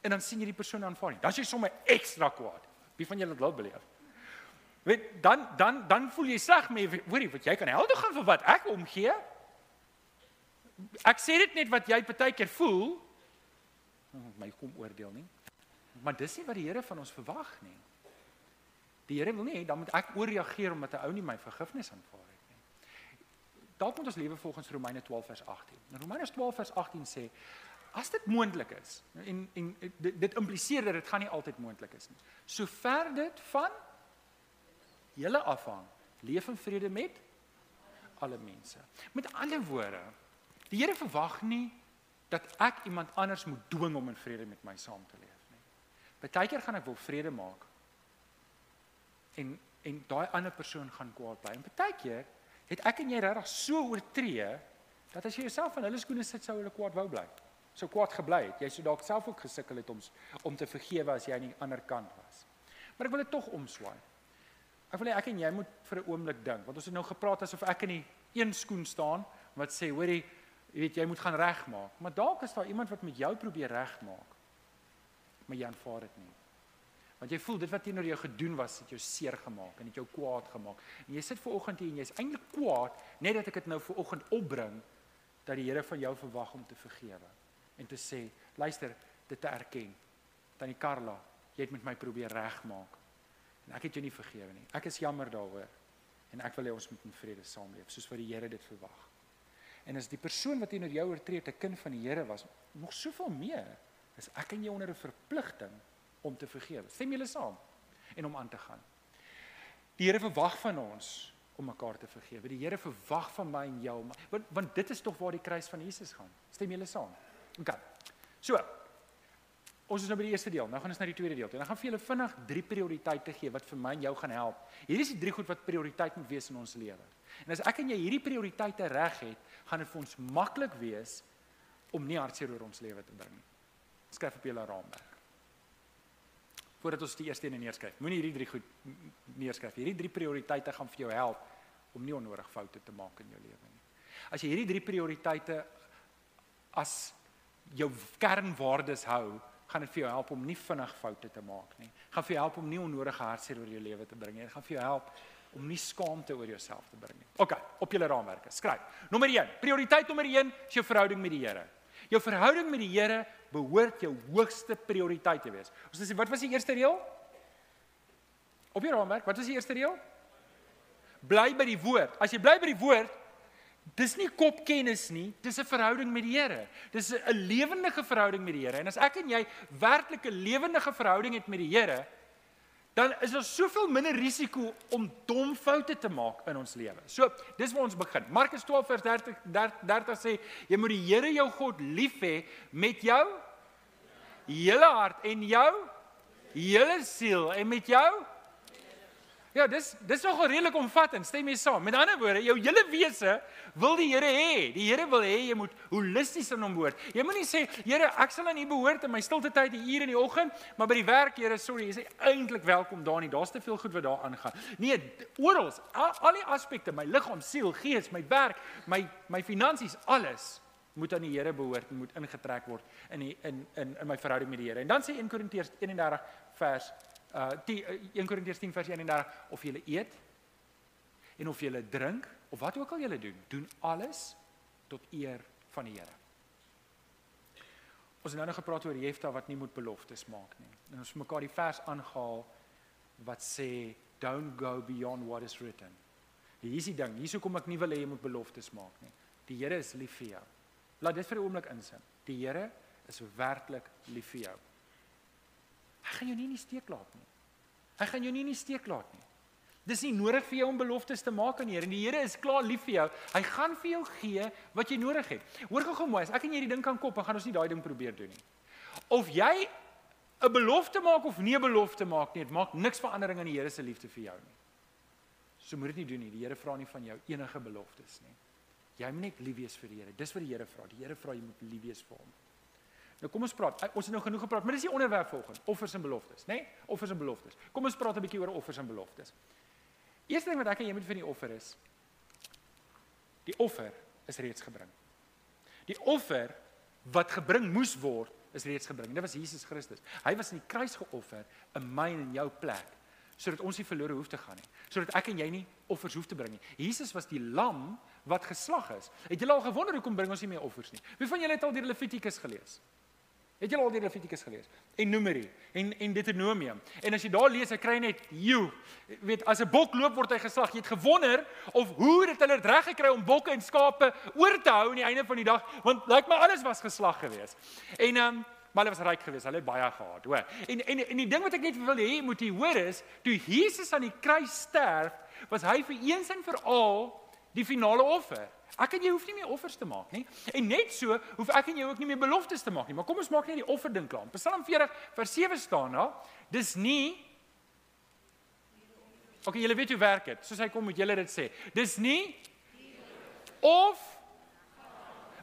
en dan sien jy die persoon aanvaar nie. Dan is jy sommer ekstra kwaad. Wie van julle het dit beleef? Weet dan dan dan voel jy sleg met hoorie wat jy kan helder gaan vir wat ek omgee. Ek sê dit net wat jy partykeer voel. My kom oordeel nie. Maar dis nie wat die Here van ons verwag nie. Die Here wil nie dan moet ek ooreageer omdat 'n ou nie my vergifnis aanvaar het nie. Dalk moet ons lewe volgens Romeine 12 vers 18. Nou Romeine 12 vers 18 sê as dit moontlik is en en dit, dit impliseer dat dit gaan nie altyd moontlik is nie. Sover dit van julle afhang, leef in vrede met alle mense. Met ander woorde, die Here verwag nie dat ek iemand anders moet dwing om in vrede met my saam te leef. Partykeer gaan ek wil vrede maak. En en daai ander persoon gaan kwaad bly. En partykeer het ek en jy regtig so oortree dat as jy jouself in hulle skoene sit sou hulle kwaad wou bly. So kwaad gebly het. Jy sou dalk self ook gesukkel het om om te vergewe as jy aan die ander kant was. Maar ek wil dit tog omswaai. Ek wil hê ek en jy moet vir 'n oomblik dink want ons het nou gepraat asof ek in die een skoen staan wat sê hoorie jy weet jy moet gaan regmaak. Maar dalk is daar iemand wat met jou probeer regmaak maar jy aanvaar dit nie. Want jy voel dit wat teenoor jou gedoen was, het jou seer gemaak en het jou kwaad gemaak. En jy sit ver oggend hier en jy's eintlik kwaad net dat ek dit nou ver oggend opbring dat die Here van jou verwag om te vergewe en te sê, luister, dit te erken. Tannie Karla, jy het met my probeer regmaak. En ek het jou nie vergewe nie. Ek is jammer daaroor. En ek wil hê ons moet in vrede saamleef soos wat die Here dit verwag. En as die persoon wat teenoor jou oortree 'n kind van die Here was, nog soveel meer is ek en jy onder 'n verpligting om te vergewe. Stem julle saam en om aan te gaan. Die Here verwag van ons om mekaar te vergewe. Die Here verwag van my en jou, want want dit is tog waar die kruis van Jesus gaan. Stem julle saam? OK. So. Ons is nou by die eerste deel. Nou gaan ons na die tweede deel toe. En ek gaan vir julle vinnig drie prioriteite gee wat vir my en jou gaan help. Hierdie is die drie goed wat prioriteit moet wees in ons lewe. En as ek en jy hierdie prioriteite reg het, gaan dit vir ons maklik wees om nie hartseer oor ons lewe te bring nie skryf op julle raamwerk. Voordat ons die eerste een neerskryf, moenie hierdie drie goed neerskryf. Hierdie drie prioriteite gaan vir jou help om nie onnodig foute te maak in jou lewe nie. As jy hierdie drie prioriteite as jou kernwaardes hou, gaan dit vir jou help om nie vinnig foute te maak nie. Gaan vir jou help om nie onnodige hartseer oor jou lewe te bring nie. Dit gaan vir jou help om nie skaamte oor jouself te bring nie. OK, op julle raamwerke. Skryf. Nommer 1. Prioriteit nommer 1 is jou verhouding met die Here. Jou verhouding met die Here behoort jou hoogste prioriteit te wees. Ons sê wat was die eerste reël? Op jou raamwerk, wat was die eerste reël? Bly by die woord. As jy bly by die woord, Dis nie kopkennis nie, dis 'n verhouding met die Here. Dis 'n lewendige verhouding met die Here. En as ek en jy werklik 'n lewendige verhouding het met die Here, dan is daar soveel minder risiko om dom foute te maak in ons lewe. So, dis waar ons begin. Markus 12 vers 30 30, 30 sê jy moet die Here jou God lief hê met jou hele hart en jou hele siel en met jou Ja, dis dis nogal redelik omvattend, stem jy saam? Met ander woorde, jou hele wese wil die Here hê. Die Here wil hê jy moet holisties aan hom behoort. Jy moenie sê, Here, ek sal aan U behoort in my stilte tyd, die ure in die oggend, maar by die werk, Here, sorry, jy sê eintlik welkom daar nie. Daar's te veel goed wat daar aangaan. Nee, oral, al, al die aspekte, my liggaam, siel, gees, my werk, my my finansies, alles moet aan die Here behoort en moet ingetrek word in die, in in in my verhouding met die Here. En dan sê 1 Korintiërs 31 vers uh 10, 1 Korintiërs 10 vers 31 of jy eet en of jy drink of wat ook al jy doen, doen alles tot eer van die Here. Ons het nou nog gepraat oor Jefta wat nie moet beloftes maak nie. En ons mekaar die vers aangehaal wat sê don't go beyond what is written. Hier is die ding, hier sou kom ek nie wil hê jy moet beloftes maak nie. Die Here is lief vir jou. Laat dit vir 'n oomblik insin. Die Here is werklik lief vir jou. Hy gaan jou nie in die steek laat nie. Hy gaan jou nie in die steek laat nie. Dis nie nodig vir jou om beloftes te maak aan die Here. Die Here is klaar lief vir jou. Hy gaan vir jou gee wat jy nodig het. Hoor gou gou mooi, as ek en jy hierdie ding kan kop, dan gaan ons nie daai ding probeer doen nie. Of jy 'n belofte maak of nie 'n belofte maak nie, dit maak niks verandering aan die Here se liefde vir jou nie. So moet dit nie doen nie. Die Here vra nie van jou enige beloftes nie. Jy moet net lief wees vir die Here. Dis wat die Here vra. Die Here vra jy moet lief wees vir hom. Nou kom ons praat. Ons het nou genoeg gepraat, maar dis die onderwerp volgens, offers en beloftes, né? Nee? Offers en beloftes. Kom ons praat 'n bietjie oor offers en beloftes. Eerste ding wat ek en jy moet vir die offer is die offer is reeds gebring. Die offer wat gebring moes word is reeds gebring. Dit was Jesus Christus. Hy was in die kruis geoffer in my en in jou plek sodat ons nie verlore hoef te gaan nie. Sodat ek en jy nie offers hoef te bring nie. Jesus was die lam wat geslag is. Het julle al gewonder hoekom bring ons nie meer offers nie? Wie van julle het al die Levitikus gelees? Het julle al die Levitikus gelees? En Numeri en en Deuteronomium. En as jy daar lees, hy kry net you. Weet, as 'n bok loop word hy geslag. Jy het gewonder of hoe het hulle dit reg gekry om bokke en skape oor te hou aan die einde van die dag, want lyk like my alles was geslag geweest. En ehm um, maar hulle was ryk geweest. Hulle het baie gehad, hoor. En en en die ding wat ek net wil hê moet jy hoor is, toe Jesus aan die kruis sterf, was hy vir eens en vir al die finale offer. Ek en jy hoef nie meer offers te maak nie. En net so hoef ek en jy ook nie meer beloftes te maak nie. Maar kom ons maak net die offer ding klaar. Psalm 40 vers 7 staan daar. Dis nie OK, julle weet hoe werk dit. Soos hy kom moet julle dit sê. Dis nie of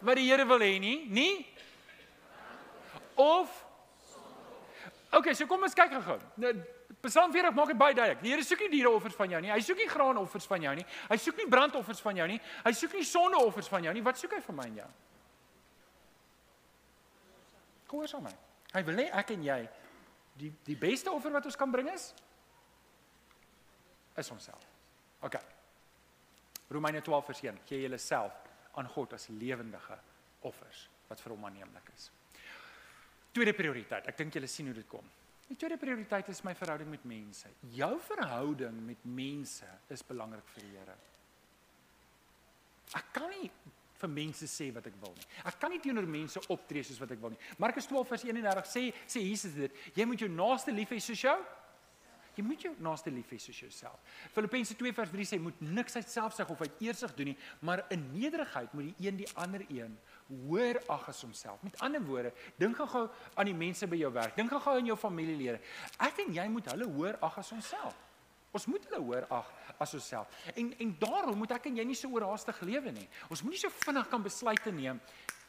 wat die Here wil hê nie, nie of OK, so kom ons kyk gou. Nou Psalm 40 maak dit baie duidelik. Die Here soek nie diereoffers van jou nie. Hy soek nie graanoffers van jou nie. Hy soek nie brandoffers van jou nie. Hy soek nie sondeoffers van jou nie. Wat soek hy van my en jou? Gehoorsaam my. Hy wil hê ek en jy die die beste offer wat ons kan bring is is onsself. OK. Romeine 12 vers 1. Gee julleself aan God as lewendige offers wat vir hom aanneemlik is. Tweede prioriteit. Ek dink julle sien hoe dit kom. Die tweede prioriteit is my verhouding met mense. Jou verhouding met mense is belangrik vir die Here. Ek kan nie vir mense sê wat ek wil nie. Ek kan nie teenoor mense optree soos wat ek wil nie. Markus 12 vers 31 sê sê Jesus dit, jy moet jou naaste lief hê soos jou Jy moet jou naaste lief hê soos jouself. Filippense 2 vers 3 sê moet niks uit selfsug of uit eersig doen nie, maar in nederigheid moet die een die ander een hoor ag as homself. Met ander woorde, dink gou aan die mense by jou werk. Dink gou aan jou familielede. Ek en jy moet hulle hoor ag as onsself. Ons moet hulle hoor ag as onsself. En en daarom moet ek en jy nie so oorhaastig lewe nie. Ons moenie so vinnig kan besluite neem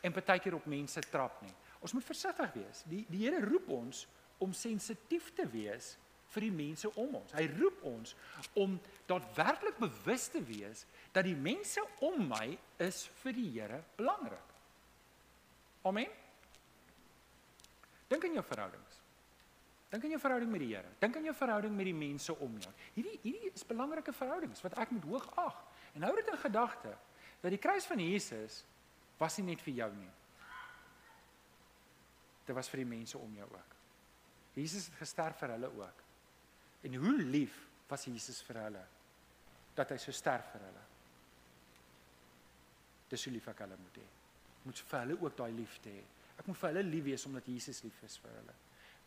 en partykeer op mense trap nie. Ons moet versigtig wees. Die die Here roep ons om sensitief te wees vir die mense om ons. Hy roep ons om daadwerklik bewus te wees dat die mense om my is vir die Here belangrik. Amen. Dink aan jou verhoudings. Dink aan jou verhouding met die Here. Dink aan jou verhouding met die mense om jou. Hierdie hierdie is belangrike verhoudings wat ek moet hoog ag. En hou dit in gedagte dat die kruis van Jesus was nie net vir jou nie. Dit was vir die mense om jou ook. Jesus het gesterf vir hulle ook. En hoe lief was Jesus vir hulle dat hy so sterf vir hulle. Dis hoe lief ek hulle moet hê. Moet vir hulle ook daai liefde hê. Ek moet vir hulle lief wees omdat Jesus lief is vir hulle.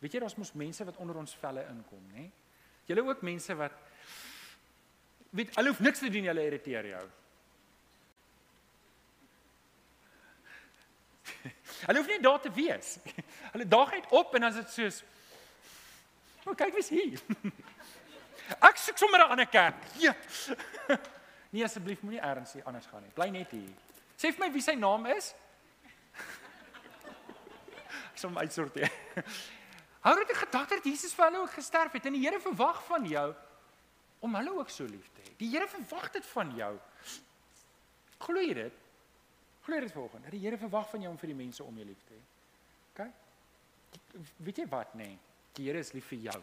Weet jy daar's mos mense wat onder ons velle inkom, nê? Julle ook mense wat weet hulle hoef niks te doen, hulle irriteer jou. Hulle hoef nie daar te wees. Hulle daag net op en dan is dit soos O, oh, kyk wie's hier. Ek soek sommer 'n ander kerk. Ja. Nee asseblief moenie erns hier anders gaan nie. Bly net hier. Sê vir my wie sy naam is? Ek sal hom uitsorteer. Hou dit gedagte dat Jesus vir hulle ook gesterf het en die Here verwag van jou om hulle ook so lief te hê. Die Here verwag dit van jou. Glo jy dit? Glo jy dit volgens? Dat die Here verwag van jou om vir die mense om jou lief te hê. OK? Weet jy wat nê? Nee, die Here is lief vir jou.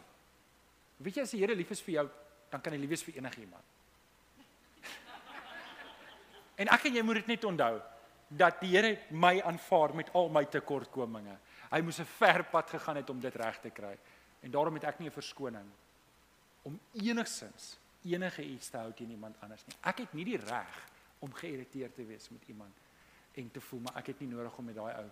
Weet jy as die Here lief is vir jou, dan kan hy lief wees vir enigiemand. En ek en jy moet dit net onthou dat die Here my aanvaar met al my tekortkominge. Hy moes 'n ver pad gegaan het om dit reg te kry. En daarom het ek nie 'n verskoning om enigsins enige iets te hou teen iemand anders nie. Ek het nie die reg om geïrriteerd te wees met iemand en te voel maar ek het nie nodig om met daai ou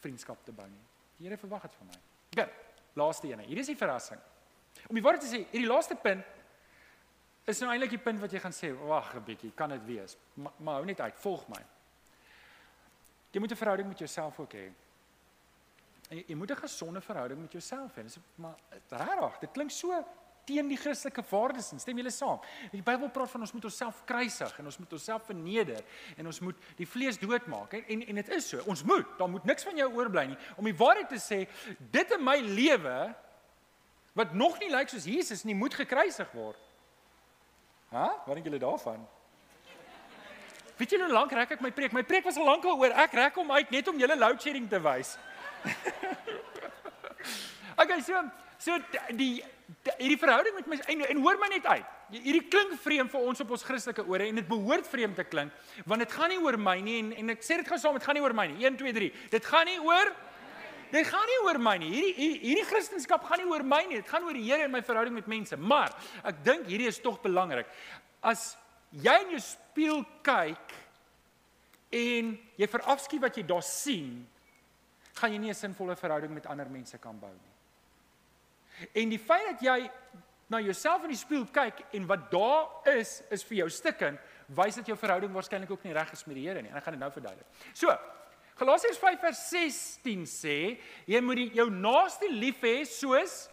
vriendskap te bou nie. Die Here verwag dit van my. Goed. Laaste een. Hier is die verrassing. Om die woord te sê, hierdie laaste punt is nou eintlik die punt wat jy gaan sê, wag 'n bietjie, kan dit wees? Maar, maar hou net uit, volg my. Jy moet 'n verhouding met jouself ook hê. Jy, jy moet 'n gesonde verhouding met jouself hê. Dis maar regtig, dit klink so teen die Christelike waardes en stem julle saam? Die Bybel praat van ons moet onsself kruisig en ons moet onsself verneder en ons moet die vlees doodmaak en en, en dit is so. Ons moet, daar moet niks van jou oorbly nie. Om die waarheid te sê, dit in my lewe wat nog nie lyk soos Jesus nie, moet gekruisig word. Hæ? Wat dink julle daarvan? Weet julle hoe lank rek ek my preek? My preek was al lank al oor. Ek rek hom uit net om julle load shedding te wys. okay, so so die hierdie verhouding met my en, en hoor my net uit. Hierdie klink vreemd vir ons op ons Christelike ore en dit behoort vreemd te klink want dit gaan nie oor my nie en en ek sê dit gou saam, dit gaan nie oor my nie. 1 2 3. Dit gaan nie oor Dit gaan nie oor my nie. Hierdie hierdie, Christendom gaan nie oor my nie. Dit gaan oor die Here en my verhouding met mense. Maar ek dink hierdie is tog belangrik. As jy in jou spieël kyk en jy verafskiet wat jy daar sien, gaan jy nie 'n sinvolle verhouding met ander mense kan bou nie. En die feit dat jy na jouself in die spieël kyk en wat daar is is vir jou stikkend, wys dat jou verhouding waarskynlik ook nie reg is met die Here nie. En ek gaan dit nou verduidelik. So, Galasiërs 5 vers 16 sê, jy moet die, jou naaste lief hê soos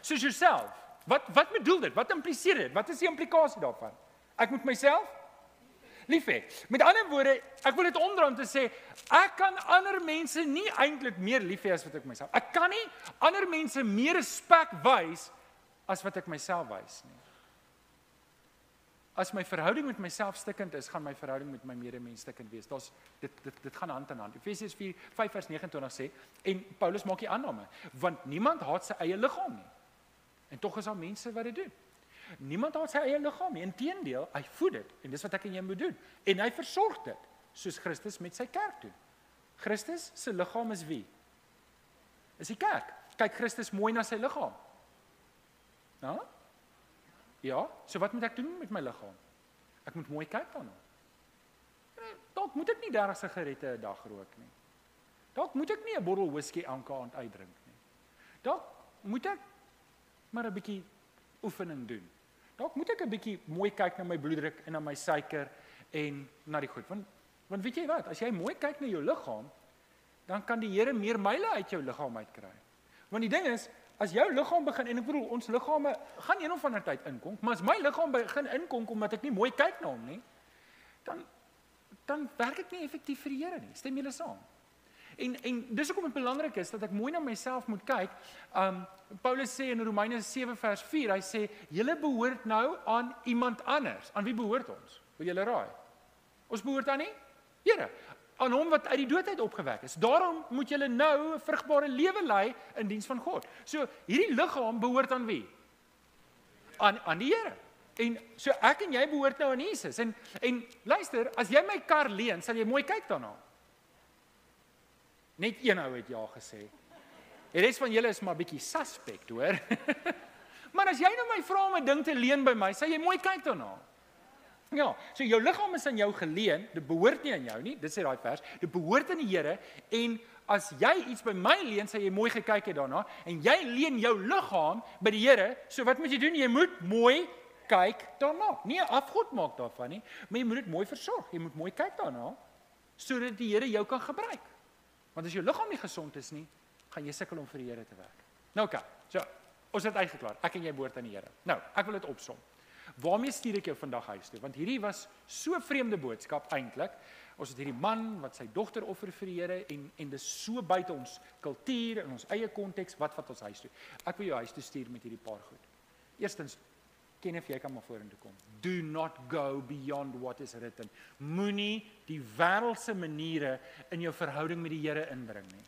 soos jouself. Wat wat bedoel dit? Wat impliseer dit? Wat is die implikasie daarvan? Ek moet myself lief hê. Met ander woorde, ek wil dit omdraai om te sê ek kan ander mense nie eintlik meer lief hê as wat ek myself. Ek kan nie ander mense meer respek wys as wat ek myself wys nie. As my verhouding met myself stikkend is, gaan my verhouding met my medemens stikkend wees. Daar's dit dit dit gaan hand in hand. Efesiërs 4:5 vers 29 sê en Paulus maak die aanname, want niemand haat sy eie liggaam nie. En tog is daar mense wat dit doen. Niemand haat sy eie liggaam nie. Inteendeel, hy voed dit en dis wat ek en jy moet doen. En hy versorg dit soos Christus met sy kerk doen. Christus se liggaam is wie? Is die kerk. Kyk Christus mooi na sy liggaam. Nou? Ja, so wat moet ek doen met my liggaam? Ek moet mooi kyk daarna. Eh, dalk moet ek nie 30 sigarette 'n dag rook nie. Dalk moet ek nie 'n bottel whisky elke aand uitdrink nie. Dalk moet ek maar 'n bietjie oefening doen. Dalk moet ek 'n bietjie mooi kyk na my bloeddruk en na my suiker en na die goed. Want want weet jy wat, as jy mooi kyk na jou liggaam, dan kan die Here meer myle uit jou liggaam uitkry. Want die ding is, as jou liggaam begin en ek bedoel ons liggame gaan een of ander tyd inkom, maar as my liggaam begin inkom omdat ek nie mooi kyk na hom nie, dan dan werk ek nie effektief vir die Here nie. Stem julle saam? En en dis hoekom dit belangrik is dat ek mooi na myself moet kyk. Um Paulus sê in Romeine 7 vers 4, hy sê julle behoort nou aan iemand anders. Aan wie behoort ons? Wil julle raai? Ons behoort aan nie Here, aan hom wat uit die dood uit opgewek is. Daarom moet julle nou 'n vrugbare lewe lei in diens van God. So hierdie liggaam behoort aan wie? Aan aan die Here. En so ek en jy behoort nou aan Jesus. En en luister, as jy my kar leen, sal jy mooi kyk daarna. Net een ou het ja gesê. Die res van julle is maar bietjie suspect, hoor. maar as jy nou my vra om 'n ding te leen by my, sê jy mooi kyk daarna. Ja, so jou liggaam is aan jou geleen, dit behoort nie aan jou nie. Dit sê daai vers. Dit behoort aan die Here en as jy iets by my leen, sê jy mooi gekyk het daarna en jy leen jou liggaam by die Here, so wat moet jy doen? Jy moet mooi kyk daarna. Nie afgod maak daarvan nie, maar jy moet dit mooi versorg. Jy moet mooi kyk daarna sodat die Here jou kan gebruik. Want as jou liggaam nie gesond is nie, gaan jy sukkel om vir die Here te werk. Nou oké. Okay, so, ons het uitgeklaar. Ek en jy behoort aan die Here. Nou, ek wil dit opsom. Waarmee stuur ek jou vandag huis toe? Want hierdie was so vreemde boodskap eintlik. Ons het hierdie man wat sy dogter offer vir die Here en en dis so buite ons kultuur en ons eie konteks wat wat ons huis toe. Ek wil jou huis toe stuur met hierdie paar goed. Eerstens ken of jy kan maar vorentoe kom. Do not go beyond what is written. Moenie die wêreldse maniere in jou verhouding met die Here inbring nie.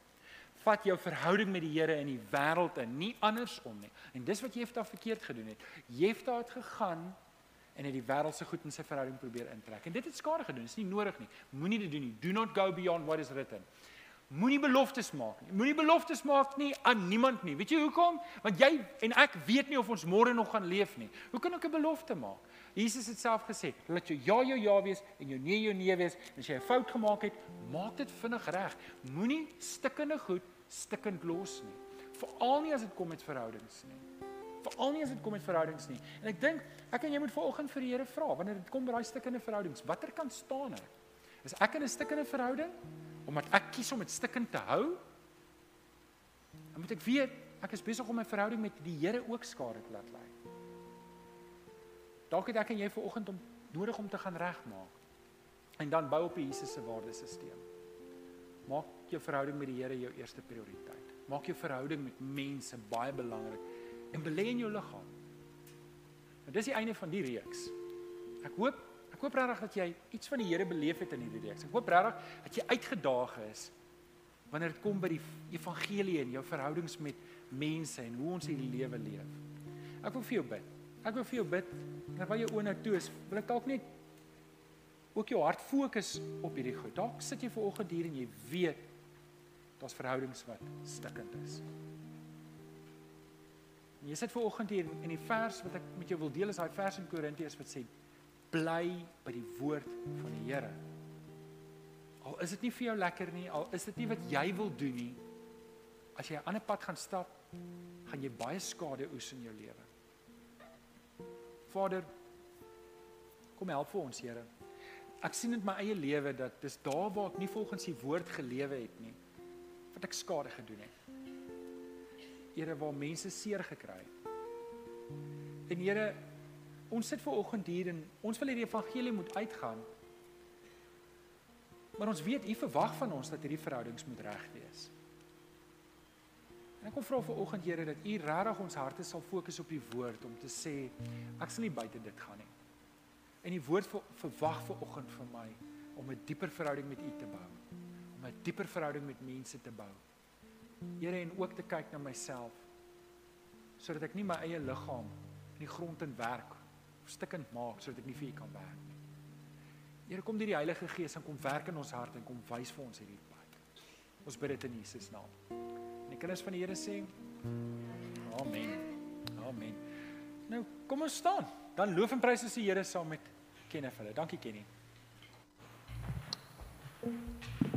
Vat jou verhouding met die Here in die wêreld in, nie andersom nie. En dis wat Jefta verkeerd gedoen het. Jefta het gegaan en het die wêreldse goed in sy verhouding probeer intrek. En dit het skade gedoen. Dit is nie nodig nie. Moenie dit doen nie. Do not go beyond what is written. Moenie beloftes maak nie. Moenie beloftes maak nie aan niemand nie. Weet jy hoekom? Want jy en ek weet nie of ons môre nog gaan leef nie. Hoe kan ek 'n belofte maak? Jesus het self gesê, laat jou ja jou ja wees en jou nee jou nee wees. As jy 'n fout gemaak het, maak dit vinnig reg. Moenie stikkende goed stikkend los nie. Veral nie as dit kom met verhoudings nie. Veral nie as dit kom met verhoudings nie. En ek dink ek en jy moet vanoggend vir die Here vra wanneer dit kom by daai stikkende verhoudings, watter kan staan ek? Is ek in 'n stikkende verhouding? Omdat ek kies om dit stikkend te hou. Dan moet ek weet ek is besig om my verhouding met die Here ook skade te laat lei. Dalk het ek en jy ver oggend om nodig om te gaan regmaak. En dan bou op die Jesus se waardesisteem. Maak jou verhouding met die Here jou eerste prioriteit. Maak jou verhouding met mense baie belangrik en belê in jou liggaam. Want dis die einde van die reeks. Ek hoop Ek hoop regtig dat jy iets van die Here beleef het in hierdie reeks. Ek hoop regtig dat jy uitgedaag is wanneer dit kom by die evangelie en jou verhoudings met mense en hoe ons hierdie lewe leef. Ek wil vir jou bid. Ek wil vir jou bid terwyl jou oë nou toe is. Wil ek dalk net ook jou hart fokus op hierdie goed. Dalk sit jy ver oggend hier en jy weet daar's verhoudings wat stikkend is. En jy sit ver oggend hier en die vers wat ek met jou wil deel is daai vers in Korintiërs wat sê bly by die woord van die Here. Al is dit nie vir jou lekker nie, al is dit nie wat jy wil doen nie. As jy 'n ander pad gaan stap, gaan jy baie skade oes in jou lewe. Vader, kom help vir ons, Here. Ek sien in my eie lewe dat dis daar waar ek nie volgens U woord gelewe het nie, wat ek skade gedoen het. Here, waar mense seer gekry het. En Here, ons sit ver oggend hier en ons wil hierdie evangelie moet uitgaan. Maar ons weet u verwag van ons dat hierdie verhoudings moet reg wees. En ek kom vra vir oggend Here dat u regtig ons harte sal fokus op die woord om te sê ek sal nie buite dit gaan nie. En die woord ver, verwag vir oggend vir my om 'n dieper verhouding met u te bou. Om 'n dieper verhouding met mense te bou. Here en ook te kyk na myself sodat ek nie my eie liggaam in die grond in werk stikkend maak sodat ek nie vir u kan werk nie. Here kom deur die Heilige Gees en kom werk in ons hart en kom wys vir ons hierdie pad. Ons bid dit in Jesus naam. En die kinders van die Here sê Amen. Amen. Nou, kom ons staan. Dan loof en prys ons die Here saam met Kenneth hulle. Dankie Kenny. Thank you.